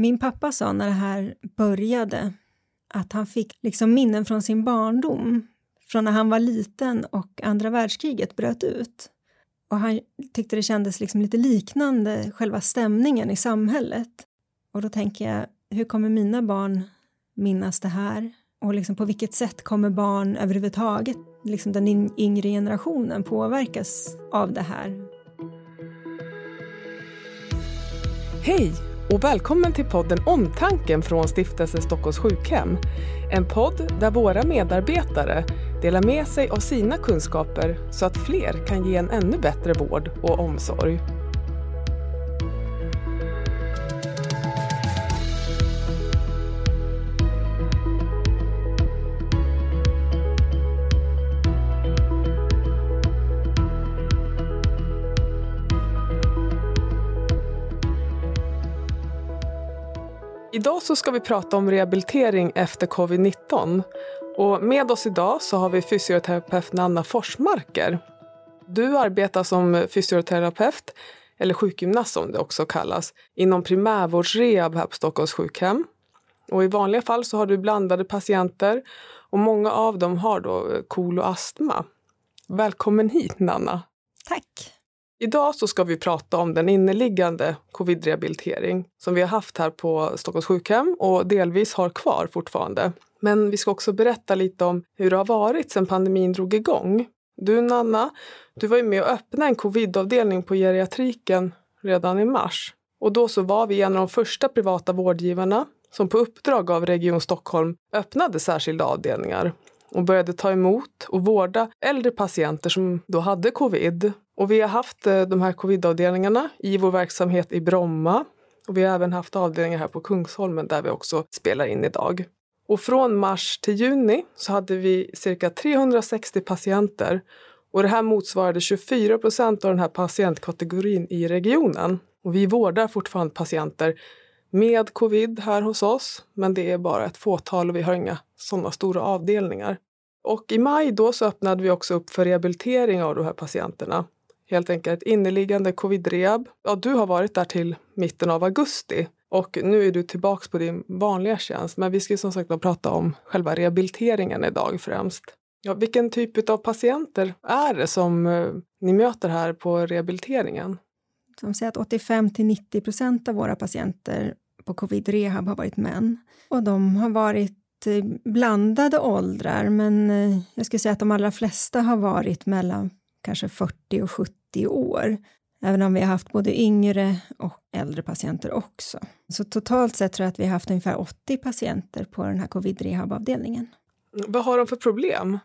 Min pappa sa när det här började att han fick liksom minnen från sin barndom, från när han var liten och andra världskriget bröt ut. Och han tyckte det kändes liksom lite liknande själva stämningen i samhället. Och då tänker jag, hur kommer mina barn minnas det här? Och liksom på vilket sätt kommer barn överhuvudtaget, liksom den yngre generationen, påverkas av det här? Hej och välkommen till podden Omtanken från Stiftelsen Stockholms sjukhem. En podd där våra medarbetare delar med sig av sina kunskaper så att fler kan ge en ännu bättre vård och omsorg. Idag så ska vi prata om rehabilitering efter covid-19. Och med oss idag så har vi fysioterapeut Nanna Forsmarker. Du arbetar som fysioterapeut, eller sjukgymnast som det också kallas, inom primärvårdsrehab här på Stockholms sjukhem. Och I vanliga fall så har du blandade patienter och många av dem har då KOL och astma. Välkommen hit Nanna! Tack! Idag så ska vi prata om den inneliggande covid-rehabilitering som vi har haft här på Stockholms sjukhem och delvis har kvar fortfarande. Men vi ska också berätta lite om hur det har varit sedan pandemin drog igång. Du Nanna, du var ju med och öppnade en covidavdelning på geriatriken redan i mars. Och då så var vi en av de första privata vårdgivarna som på uppdrag av Region Stockholm öppnade särskilda avdelningar och började ta emot och vårda äldre patienter som då hade covid. Och vi har haft eh, de här covidavdelningarna i vår verksamhet i Bromma och vi har även haft avdelningar här på Kungsholmen där vi också spelar in idag. Och från mars till juni så hade vi cirka 360 patienter och det här motsvarade 24 procent av den här patientkategorin i regionen. Och vi vårdar fortfarande patienter med covid här hos oss, men det är bara ett fåtal och vi har inga sådana stora avdelningar. Och i maj då så öppnade vi också upp för rehabilitering av de här patienterna. Helt enkelt inneliggande covid-rehab. Ja, du har varit där till mitten av augusti och nu är du tillbaks på din vanliga tjänst. Men vi ska som sagt prata om själva rehabiliteringen idag främst. Ja, vilken typ av patienter är det som eh, ni möter här på rehabiliteringen? De säger att 85 till 90 procent av våra patienter på covid-rehab har varit män. Och de har varit eh, blandade åldrar, men eh, jag skulle säga att de allra flesta har varit mellan kanske 40 och 70 år. Även om vi har haft både yngre och äldre patienter också. Så totalt sett tror jag att vi har haft ungefär 80 patienter på den här covid-rehabavdelningen. Vad har de för problem?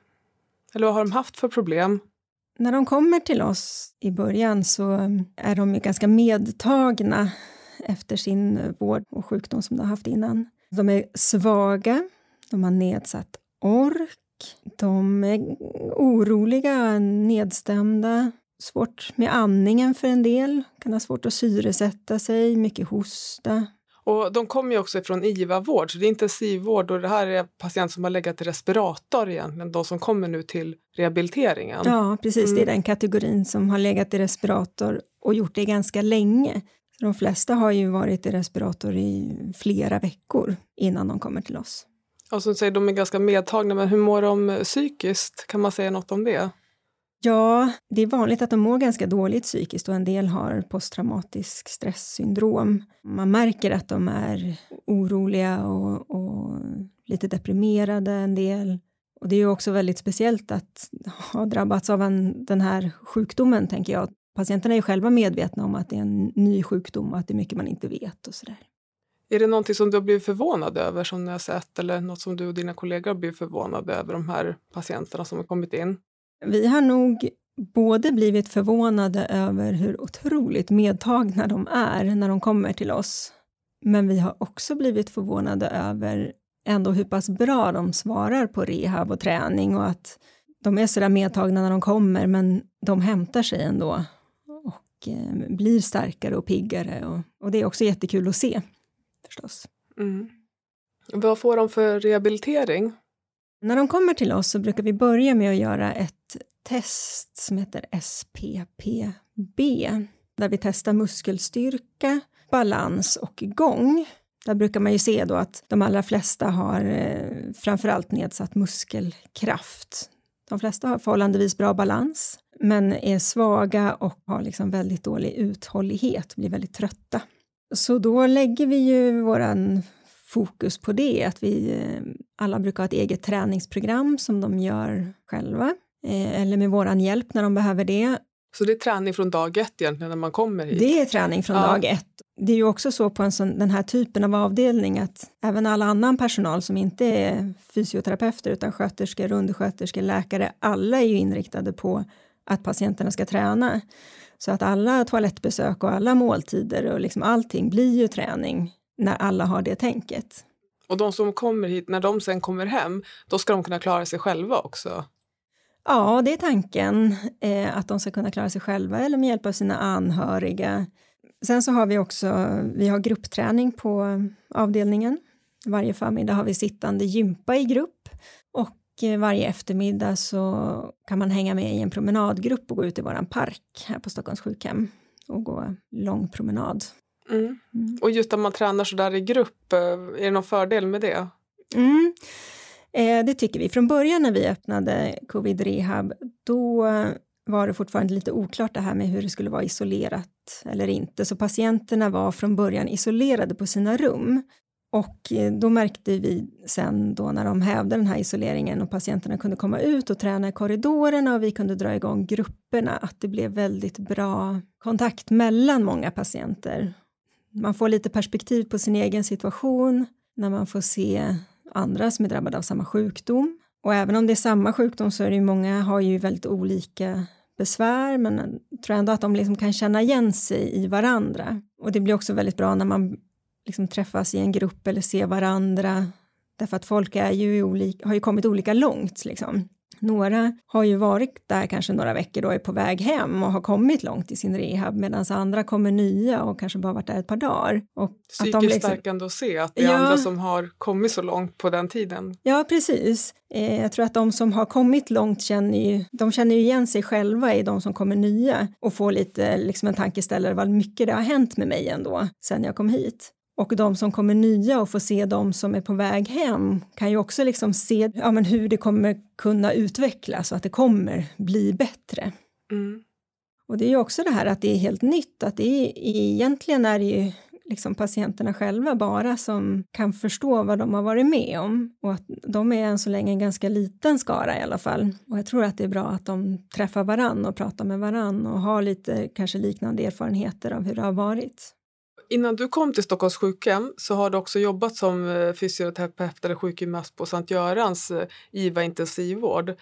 Eller vad har de haft för problem? När de kommer till oss i början så är de ganska medtagna efter sin vård och sjukdom som de har haft innan. De är svaga, de har nedsatt ork, de är oroliga, nedstämda, svårt med andningen för en del, kan ha svårt att syresätta sig, mycket hosta. Och de kommer ju också från IVA-vård, så det är intensivvård och det här är patienter som har legat i respirator egentligen, de som kommer nu till rehabiliteringen. Ja, precis, mm. det är mm. den kategorin som har legat i respirator och gjort det ganska länge. De flesta har ju varit i respirator i flera veckor innan de kommer till oss. Och som säger, de är ganska medtagna, men hur mår de psykiskt? Kan man säga något om det? Ja, det är vanligt att de mår ganska dåligt psykiskt och en del har posttraumatisk stresssyndrom. Man märker att de är oroliga och, och lite deprimerade en del. Och det är ju också väldigt speciellt att ha drabbats av en, den här sjukdomen, tänker jag. Patienterna är ju själva medvetna om att det är en ny sjukdom och att det är mycket man inte vet och sådär. Är det någonting som du har blivit förvånad över som ni har sett eller något som du och dina kollegor har blivit förvånade över de här patienterna som har kommit in? Vi har nog både blivit förvånade över hur otroligt medtagna de är när de kommer till oss. Men vi har också blivit förvånade över ändå hur pass bra de svarar på rehab och träning och att de är sådär medtagna när de kommer men de hämtar sig ändå och eh, blir starkare och piggare och, och, det är också jättekul att se förstås. Mm. Vad får de för rehabilitering? När de kommer till oss så brukar vi börja med att göra ett test som heter SPPB där vi testar muskelstyrka, balans och gång. Där brukar man ju se då att de allra flesta har eh, framförallt nedsatt muskelkraft. De flesta har förhållandevis bra balans men är svaga och har liksom väldigt dålig uthållighet, blir väldigt trötta. Så då lägger vi ju våran fokus på det, att vi eh, alla brukar ha ett eget träningsprogram som de gör själva eh, eller med våran hjälp när de behöver det. Så det är träning från dag ett egentligen när man kommer hit? Det är träning från ja. dag ett. Det är ju också så på en sån, den här typen av avdelning att även all annan personal som inte är fysioterapeuter utan sköterskor, undersköterskor, läkare, alla är ju inriktade på att patienterna ska träna. Så att alla toalettbesök och alla måltider och liksom allting blir ju träning när alla har det tänket. Och de som kommer hit, när de sen kommer hem, då ska de kunna klara sig själva också? Ja, det är tanken, eh, att de ska kunna klara sig själva eller med hjälp av sina anhöriga. Sen så har vi också vi har gruppträning på avdelningen. Varje förmiddag har vi sittande gympa i grupp och eh, varje eftermiddag så kan man hänga med i en promenadgrupp och gå ut i våran park här på Stockholms sjukhem och gå lång promenad. Mm. Mm. Och just att man tränar så där i grupp, eh, är det någon fördel med det? Mm. Eh, det tycker vi. Från början när vi öppnade Covid Rehab, då var det fortfarande lite oklart det här med hur det skulle vara isolerat eller inte. Så patienterna var från början isolerade på sina rum. Och eh, då märkte vi sen då när de hävde den här isoleringen och patienterna kunde komma ut och träna i korridorerna och vi kunde dra igång grupperna att det blev väldigt bra kontakt mellan många patienter. Man får lite perspektiv på sin egen situation när man får se andra som är drabbade av samma sjukdom. Och även om det är samma sjukdom så är det ju många har ju väldigt olika besvär men jag tror ändå att de liksom kan känna igen sig i varandra. Och det blir också väldigt bra när man liksom träffas i en grupp eller ser varandra därför att folk är ju olika, har ju kommit olika långt. Liksom. Några har ju varit där kanske några veckor och är på väg hem och har kommit långt i sin rehab medan andra kommer nya och kanske bara varit där ett par dagar. Och Psykiskt liksom... stärkande att se att det är ja. andra som har kommit så långt på den tiden. Ja, precis. Eh, jag tror att de som har kommit långt känner ju, de känner ju igen sig själva i de som kommer nya och får lite liksom en tankeställare vad mycket det har hänt med mig ändå sen jag kom hit. Och de som kommer nya och får se de som är på väg hem kan ju också liksom se ja, men hur det kommer kunna utvecklas och att det kommer bli bättre. Mm. Och det är ju också det här att det är helt nytt, att det är, egentligen är det ju liksom patienterna själva bara som kan förstå vad de har varit med om och att de är än så länge en ganska liten skara i alla fall. Och jag tror att det är bra att de träffar varann och pratar med varann och har lite kanske liknande erfarenheter av hur det har varit. Innan du kom till Stockholms sjukhem så har du också jobbat som eh, fysioterapeut eller sjukgymnast på Sankt Görans eh, IVA intensivvård.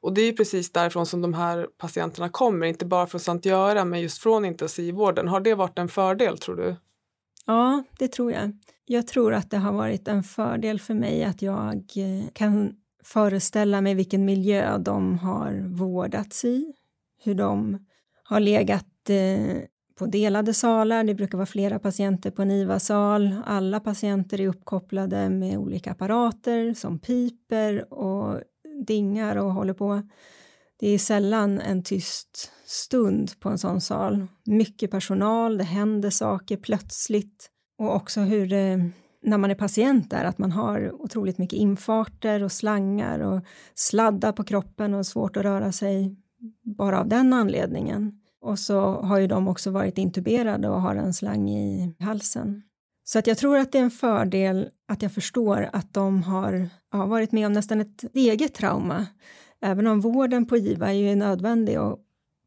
Och det är precis därifrån som de här patienterna kommer, inte bara från Sankt Göran men just från intensivvården. Har det varit en fördel tror du? Ja, det tror jag. Jag tror att det har varit en fördel för mig att jag eh, kan föreställa mig vilken miljö de har vårdats i, hur de har legat på delade salar. Det brukar vara flera patienter på en IVA-sal. Alla patienter är uppkopplade med olika apparater som piper och dingar och håller på. Det är sällan en tyst stund på en sån sal. Mycket personal, det händer saker plötsligt och också hur det när man är patient där, att man har otroligt mycket infarter och slangar och sladdar på kroppen och svårt att röra sig bara av den anledningen. Och så har ju de också varit intuberade och har en slang i halsen. Så att jag tror att det är en fördel att jag förstår att de har ja, varit med om nästan ett eget trauma. Även om vården på IVA är ju nödvändig och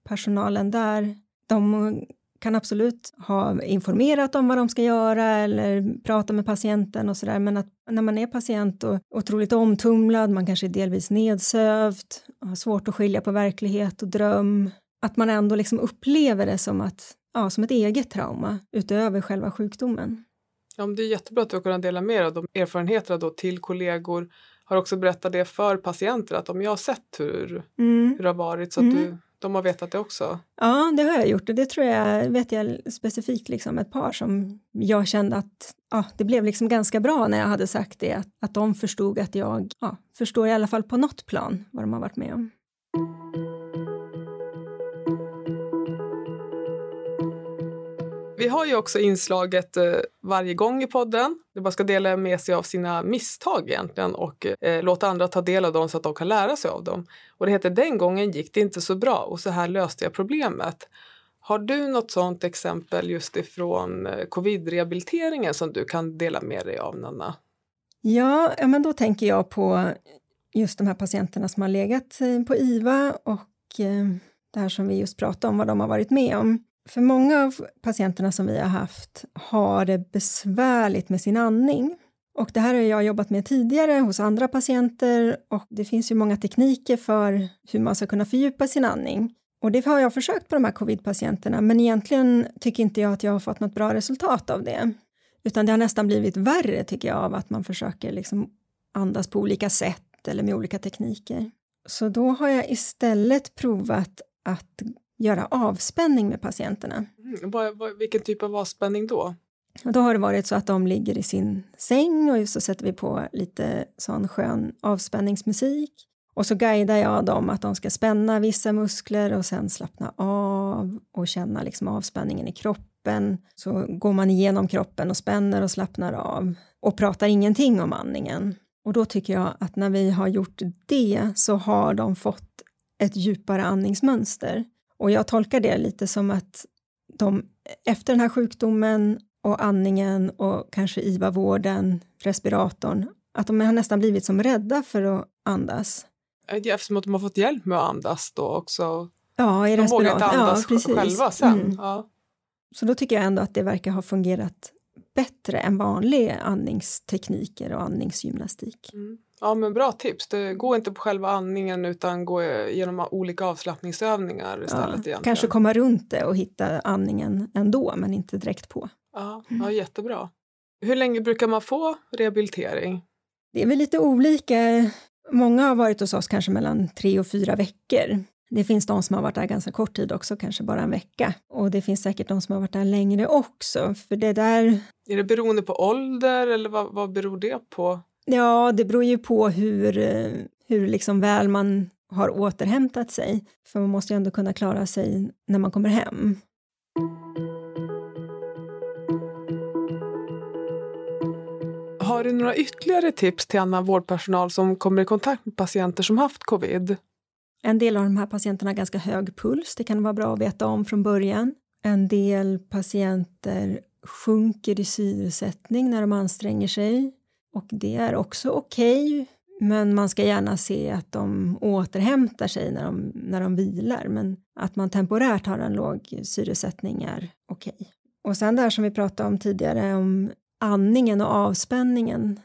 personalen där, de kan absolut ha informerat om vad de ska göra eller prata med patienten och sådär men att när man är patient och otroligt omtumlad, man kanske är delvis nedsövd, har svårt att skilja på verklighet och dröm, att man ändå liksom upplever det som, att, ja, som ett eget trauma utöver själva sjukdomen. Ja, det är jättebra att du har kunnat dela med dig av de erfarenheterna då till kollegor. Har också berättat det för patienter att om jag har sett hur, mm. hur det har varit så att mm. du, de har vetat det också. Ja, det har jag gjort och det tror jag vet jag specifikt liksom ett par som jag kände att ja, det blev liksom ganska bra när jag hade sagt det, att, att de förstod att jag ja, förstår i alla fall på något plan vad de har varit med om. Vi har ju också inslaget eh, varje gång i podden. där bara ska dela med sig av sina misstag egentligen och eh, låta andra ta del av dem så att de kan lära sig av dem. Och det heter Den gången gick det inte så bra och så här löste jag problemet. Har du något sånt exempel just ifrån eh, covid-rehabiliteringen som du kan dela med dig av, Nanna? Ja, ja, men då tänker jag på just de här patienterna som har legat eh, på IVA och eh, det här som vi just pratade om, vad de har varit med om. För många av patienterna som vi har haft har det besvärligt med sin andning. Och det här har jag jobbat med tidigare hos andra patienter och det finns ju många tekniker för hur man ska kunna fördjupa sin andning. Och det har jag försökt på de här covid-patienterna, men egentligen tycker inte jag att jag har fått något bra resultat av det. Utan det har nästan blivit värre, tycker jag, av att man försöker liksom andas på olika sätt eller med olika tekniker. Så då har jag istället provat att göra avspänning med patienterna. Mm, vad, vad, vilken typ av avspänning då? Och då har det varit så att de ligger i sin säng och så sätter vi på lite sån skön avspänningsmusik. Och så guidar jag dem att de ska spänna vissa muskler och sen slappna av och känna liksom avspänningen i kroppen. Så går man igenom kroppen och spänner och slappnar av och pratar ingenting om andningen. Och då tycker jag att när vi har gjort det så har de fått ett djupare andningsmönster. Och jag tolkar det lite som att de efter den här sjukdomen och andningen och kanske IVA-vården, respiratorn, att de har nästan blivit som rädda för att andas. Eftersom att de har fått hjälp med att andas då också. Ja, i de vågar inte andas ja, själva sen. Mm. Ja. Så då tycker jag ändå att det verkar ha fungerat bättre än vanliga andningstekniker och andningsgymnastik. Mm. Ja, men bra tips. Det, gå inte på själva andningen utan gå genom olika avslappningsövningar istället. Ja, kanske komma runt det och hitta andningen ändå, men inte direkt på. Ja, mm. ja, jättebra. Hur länge brukar man få rehabilitering? Det är väl lite olika. Många har varit hos oss kanske mellan tre och fyra veckor. Det finns de som har varit där ganska kort tid också, kanske bara en vecka. Och det finns säkert de som har varit där längre också, för det där... Är det beroende på ålder eller vad, vad beror det på? Ja, det beror ju på hur, hur liksom väl man har återhämtat sig. För man måste ju ändå kunna klara sig när man kommer hem. Har du några ytterligare tips till annan vårdpersonal som kommer i kontakt med patienter som haft covid? En del av de här patienterna har ganska hög puls. Det kan vara bra att veta om från början. En del patienter sjunker i syresättning när de anstränger sig. Och det är också okej, okay, men man ska gärna se att de återhämtar sig när de, när de vilar. Men att man temporärt har en låg syresättning är okej. Okay. Och sen där som vi pratade om tidigare om andningen och avspänningen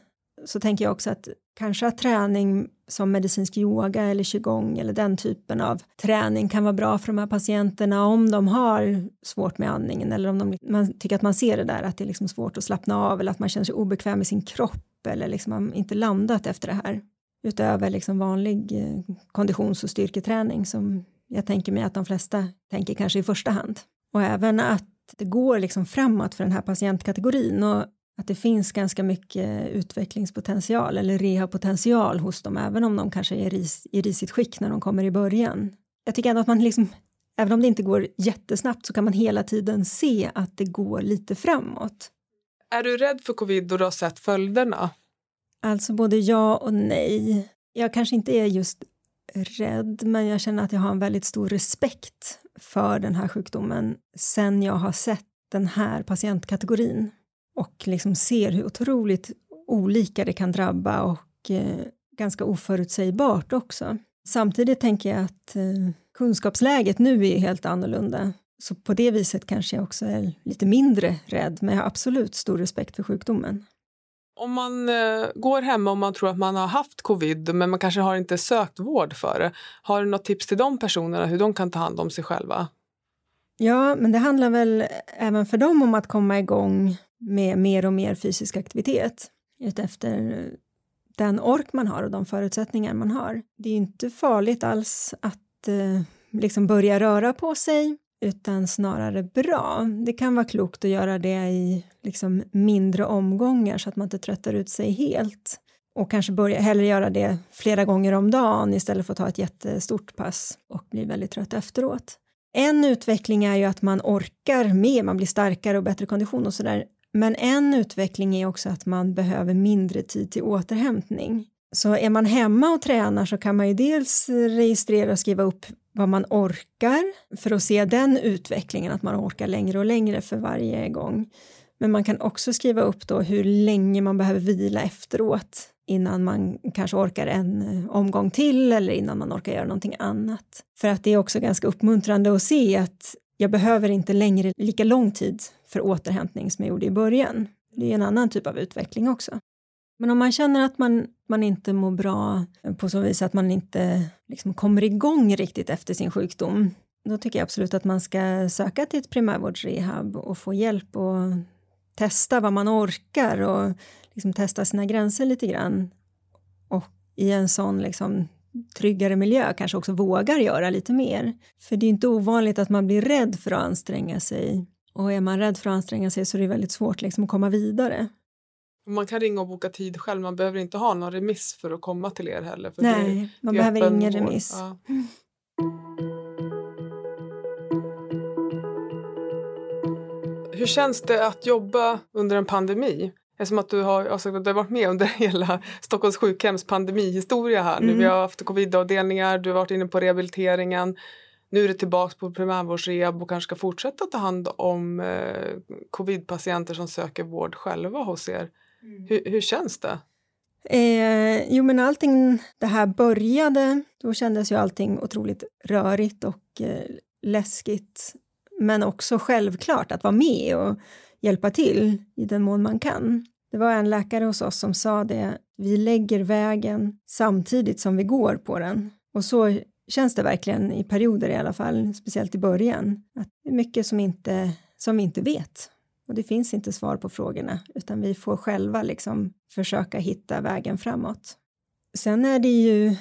så tänker jag också att kanske att träning som medicinsk yoga eller qigong eller den typen av träning kan vara bra för de här patienterna om de har svårt med andningen eller om de, liksom, man tycker att man ser det där att det är liksom svårt att slappna av eller att man känner sig obekväm i sin kropp eller liksom man inte landat efter det här utöver liksom vanlig eh, konditions och styrketräning som jag tänker mig att de flesta tänker kanske i första hand. Och även att det går liksom framåt för den här patientkategorin och att det finns ganska mycket utvecklingspotential eller rehabpotential hos dem, även om de kanske är ris, i risigt skick när de kommer i början. Jag tycker ändå att man liksom, även om det inte går jättesnabbt så kan man hela tiden se att det går lite framåt. Är du rädd för covid då du har sett följderna? Alltså både ja och nej. Jag kanske inte är just rädd, men jag känner att jag har en väldigt stor respekt för den här sjukdomen sen jag har sett den här patientkategorin och liksom ser hur otroligt olika det kan drabba och eh, ganska oförutsägbart också. Samtidigt tänker jag att eh, kunskapsläget nu är helt annorlunda. Så på det viset kanske jag också är lite mindre rädd, men jag har absolut stor respekt för sjukdomen. Om man eh, går hemma och man tror att man har haft covid men man kanske har inte sökt vård för det. Har du något tips till de personerna hur de kan ta hand om sig själva? Ja, men det handlar väl även för dem om att komma igång med mer och mer fysisk aktivitet utefter den ork man har och de förutsättningar man har. Det är inte farligt alls att eh, liksom börja röra på sig utan snarare bra. Det kan vara klokt att göra det i liksom mindre omgångar så att man inte tröttar ut sig helt och kanske börja hellre göra det flera gånger om dagen istället för att ta ett jättestort pass och bli väldigt trött efteråt. en utveckling är ju att man orkar mer, man blir starkare och bättre kondition och sådär. Men en utveckling är också att man behöver mindre tid till återhämtning. Så är man hemma och tränar så kan man ju dels registrera och skriva upp vad man orkar för att se den utvecklingen, att man orkar längre och längre för varje gång. Men man kan också skriva upp då hur länge man behöver vila efteråt innan man kanske orkar en eh, omgång till eller innan man orkar göra någonting annat. För att det är också ganska uppmuntrande att se att jag behöver inte längre lika lång tid för återhämtning som jag gjorde i början. Det är en annan typ av utveckling också. Men om man känner att man, man inte mår bra eh, på så vis att man inte liksom kommer igång riktigt efter sin sjukdom, då tycker jag absolut att man ska söka till ett primärvårdsrehab och få hjälp och testa vad man orkar och liksom testa sina gränser lite grann. Och i en sån liksom tryggare miljö kanske också vågar göra lite mer. För det är inte ovanligt att man blir rädd för att anstränga sig. Och är man rädd för att anstränga sig så är det väldigt svårt liksom att komma vidare. Man kan ringa och boka tid själv, man behöver inte ha någon remiss för att komma till er heller. Nej, det, man det behöver ingen remiss. Ja. Hur känns det att jobba under en pandemi? Eftersom att du har, alltså, du har varit med under hela Stockholms sjukhems pandemihistoria här. Mm. Nu vi har haft covidavdelningar, du har varit inne på rehabiliteringen. Nu är du tillbaka på primärvårdsrehab och kanske ska fortsätta ta hand om eh, covidpatienter som söker vård själva hos er. Mm. Hur, hur, känns det? Eh, jo men allting det här började, då kändes ju allting otroligt rörigt och eh, läskigt. Men också självklart att vara med och hjälpa till i den mån man kan. Det var en läkare hos oss som sa det, vi lägger vägen samtidigt som vi går på den. Och så känns det verkligen i perioder i alla fall, speciellt i början. Att det är mycket som, inte, som vi inte vet. Och det finns inte svar på frågorna, utan vi får själva liksom försöka hitta vägen framåt. Sen är det ju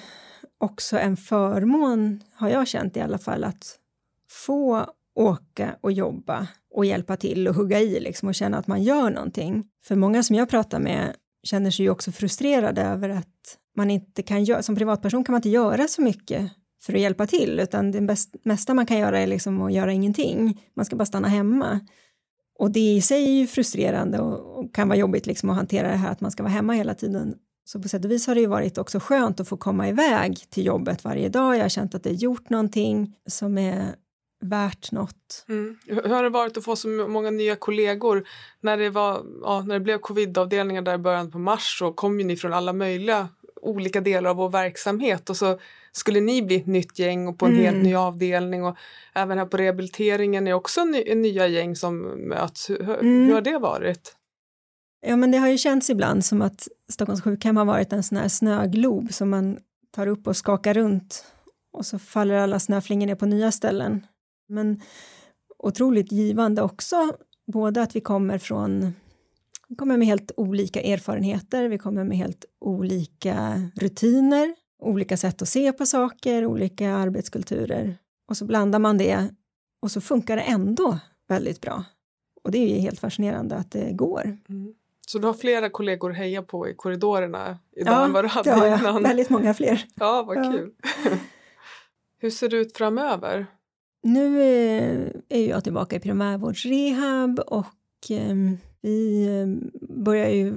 också en förmån, har jag känt i alla fall, att få åka och jobba och hjälpa till och hugga i liksom och känna att man gör någonting. För många som jag pratar med känner sig ju också frustrerade över att man inte kan göra, som privatperson kan man inte göra så mycket för att hjälpa till, utan det bäst, mesta man kan göra är liksom att göra ingenting. Man ska bara stanna hemma. Och det i sig är ju frustrerande och, och kan vara jobbigt liksom att hantera det här att man ska vara hemma hela tiden. Så på sätt och vis har det ju varit också skönt att få komma iväg till jobbet varje dag. Jag har känt att det gjort någonting som är värt något. Mm. Hur har det varit att få så många nya kollegor? När det, var, ja, när det blev covidavdelningar där i början på mars så kom ju ni från alla möjliga olika delar av vår verksamhet och så skulle ni bli ett nytt gäng och på en mm. helt ny avdelning och även här på rehabiliteringen är också ny, nya gäng som möts. Hur, mm. hur har det varit? Ja men det har ju känts ibland som att Stockholms sjukhem har varit en sån här snöglob som man tar upp och skakar runt och så faller alla snöflingor ner på nya ställen. Men otroligt givande också, både att vi kommer från vi kommer med helt olika erfarenheter, vi kommer med helt olika rutiner, olika sätt att se på saker, olika arbetskulturer och så blandar man det och så funkar det ändå väldigt bra. Och det är ju helt fascinerande att det går. Mm. Så du har flera kollegor att heja på i korridorerna idag ja, än vad du hade innan? Ja, väldigt många fler. Ja, vad ja. kul. Hur ser det ut framöver? Nu är jag tillbaka i primärvårdsrehab och ehm, vi ehm, börjar ju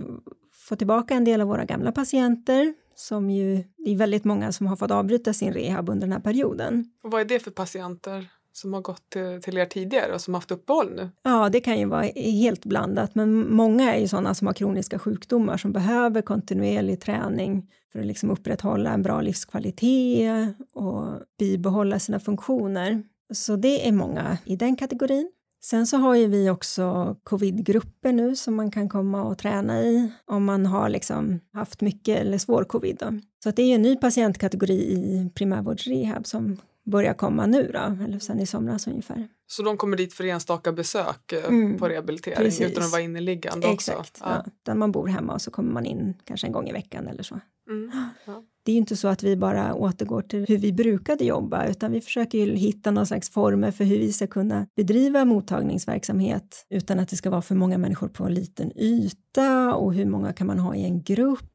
få tillbaka en del av våra gamla patienter som ju, det är väldigt många som har fått avbryta sin rehab under den här perioden. Och vad är det för patienter som har gått till, till er tidigare och som haft uppehåll nu? Ja, det kan ju vara helt blandat, men många är ju sådana som har kroniska sjukdomar som behöver kontinuerlig träning för att liksom upprätthålla en bra livskvalitet och bibehålla sina funktioner. Så det är många i den kategorin. Sen så har ju vi också covidgrupper nu som man kan komma och träna i om man har liksom haft mycket eller svår covid. Då. Så det är en ny patientkategori i primärvårdsrehab som börjar komma nu då, eller sen i somras ungefär. Så de kommer dit för enstaka besök eh, mm, på rehabilitering precis. utan att vara inneliggande också? Exakt, ja. ja. man bor hemma och så kommer man in kanske en gång i veckan eller så. Mm, ja. Det är ju inte så att vi bara återgår till hur vi brukade jobba utan vi försöker hitta någon slags former för hur vi ska kunna bedriva mottagningsverksamhet utan att det ska vara för många människor på en liten yta och hur många kan man ha i en grupp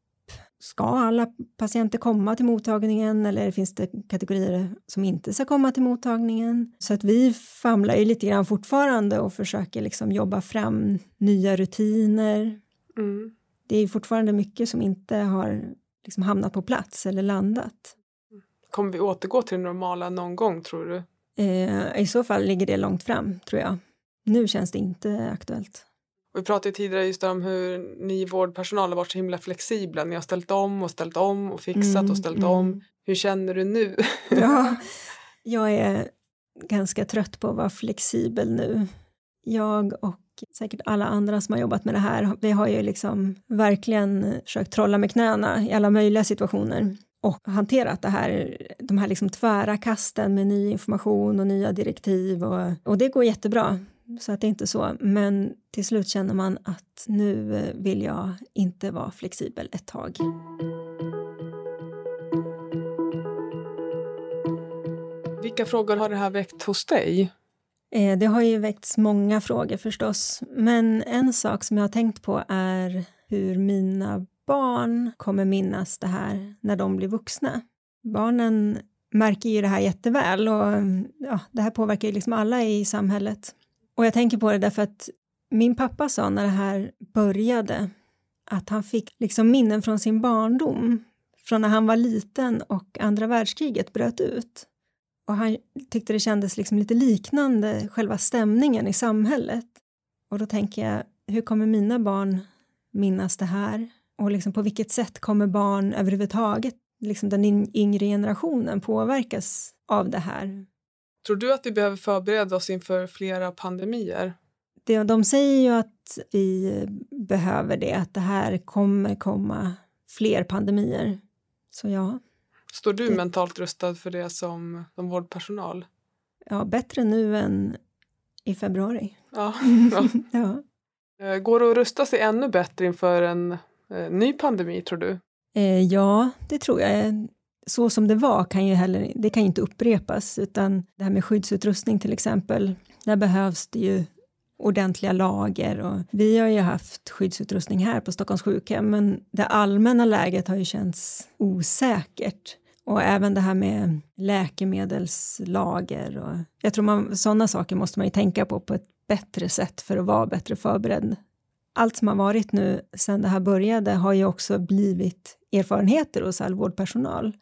ska alla patienter komma till mottagningen eller finns det kategorier som inte ska komma till mottagningen? Så att vi famlar ju lite grann fortfarande och försöker liksom jobba fram nya rutiner. Mm. Det är fortfarande mycket som inte har liksom hamnat på plats eller landat. Kommer vi återgå till det normala någon gång tror du? Eh, I så fall ligger det långt fram tror jag. Nu känns det inte aktuellt. Vi pratade tidigare just om hur ni vårdpersonal har varit så himla flexibla. Ni har ställt om och ställt om och fixat mm, och ställt mm. om. Hur känner du nu? ja, jag är ganska trött på att vara flexibel nu. Jag och säkert alla andra som har jobbat med det här, vi har ju liksom verkligen försökt trolla med knäna i alla möjliga situationer och hanterat det här, de här liksom tvära kasten med ny information och nya direktiv och, och det går jättebra. Så att det är inte så. Men till slut känner man att nu vill jag inte vara flexibel ett tag. Vilka frågor har det här väckt hos dig? Eh, det har ju väckts många frågor förstås. Men en sak som jag har tänkt på är hur mina barn kommer minnas det här när de blir vuxna. Barnen märker ju det här jätteväl och ja, det här påverkar ju liksom alla i samhället. Och jag tänker på det därför att min pappa sa när det här började att han fick liksom minnen från sin barndom, från när han var liten och andra världskriget bröt ut. Och han tyckte det kändes liksom lite liknande själva stämningen i samhället. Och då tänker jag, hur kommer mina barn minnas det här? Och liksom på vilket sätt kommer barn överhuvudtaget, liksom den yngre generationen, påverkas av det här? Tror du att vi behöver förbereda oss inför flera pandemier? Det, de säger ju att vi behöver det, att det här kommer komma fler pandemier. Så ja. Står du det... mentalt rustad för det som, som vårdpersonal? Ja, bättre nu än i februari. Ja. ja. ja. Eh, går det att rusta sig ännu bättre inför en eh, ny pandemi, tror du? Eh, ja, det tror jag så som det var kan ju heller, det kan inte upprepas utan det här med skyddsutrustning till exempel, där behövs det ju ordentliga lager och vi har ju haft skyddsutrustning här på Stockholms sjukhem men det allmänna läget har ju känts osäkert och även det här med läkemedelslager och jag tror man sådana saker måste man ju tänka på på ett bättre sätt för att vara bättre förberedd. Allt som har varit nu sedan det här började har ju också blivit erfarenheter hos all vårdpersonal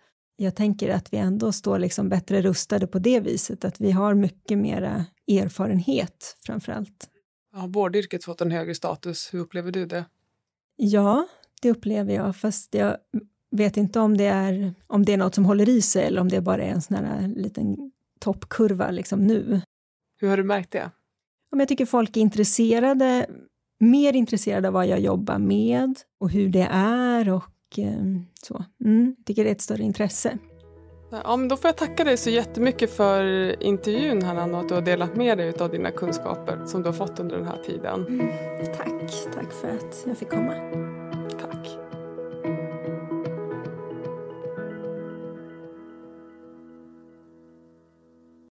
jag tänker att vi ändå står liksom bättre rustade på det viset, att vi har mycket mera erfarenhet framför allt. Har vårdyrket fått en högre status? Hur upplever du det? Ja, det upplever jag, fast jag vet inte om det är, om det är något som håller i sig eller om det bara är en sån här liten toppkurva liksom nu. Hur har du märkt det? Jag tycker folk är intresserade, mer intresserade av vad jag jobbar med och hur det är och Ehm, så. Mm, jag tycker det är ett större intresse. Ja, men då får jag tacka dig så jättemycket för intervjun Hanna och att du har delat med dig av dina kunskaper som du har fått under den här tiden. Mm, tack, tack för att jag fick komma. Tack.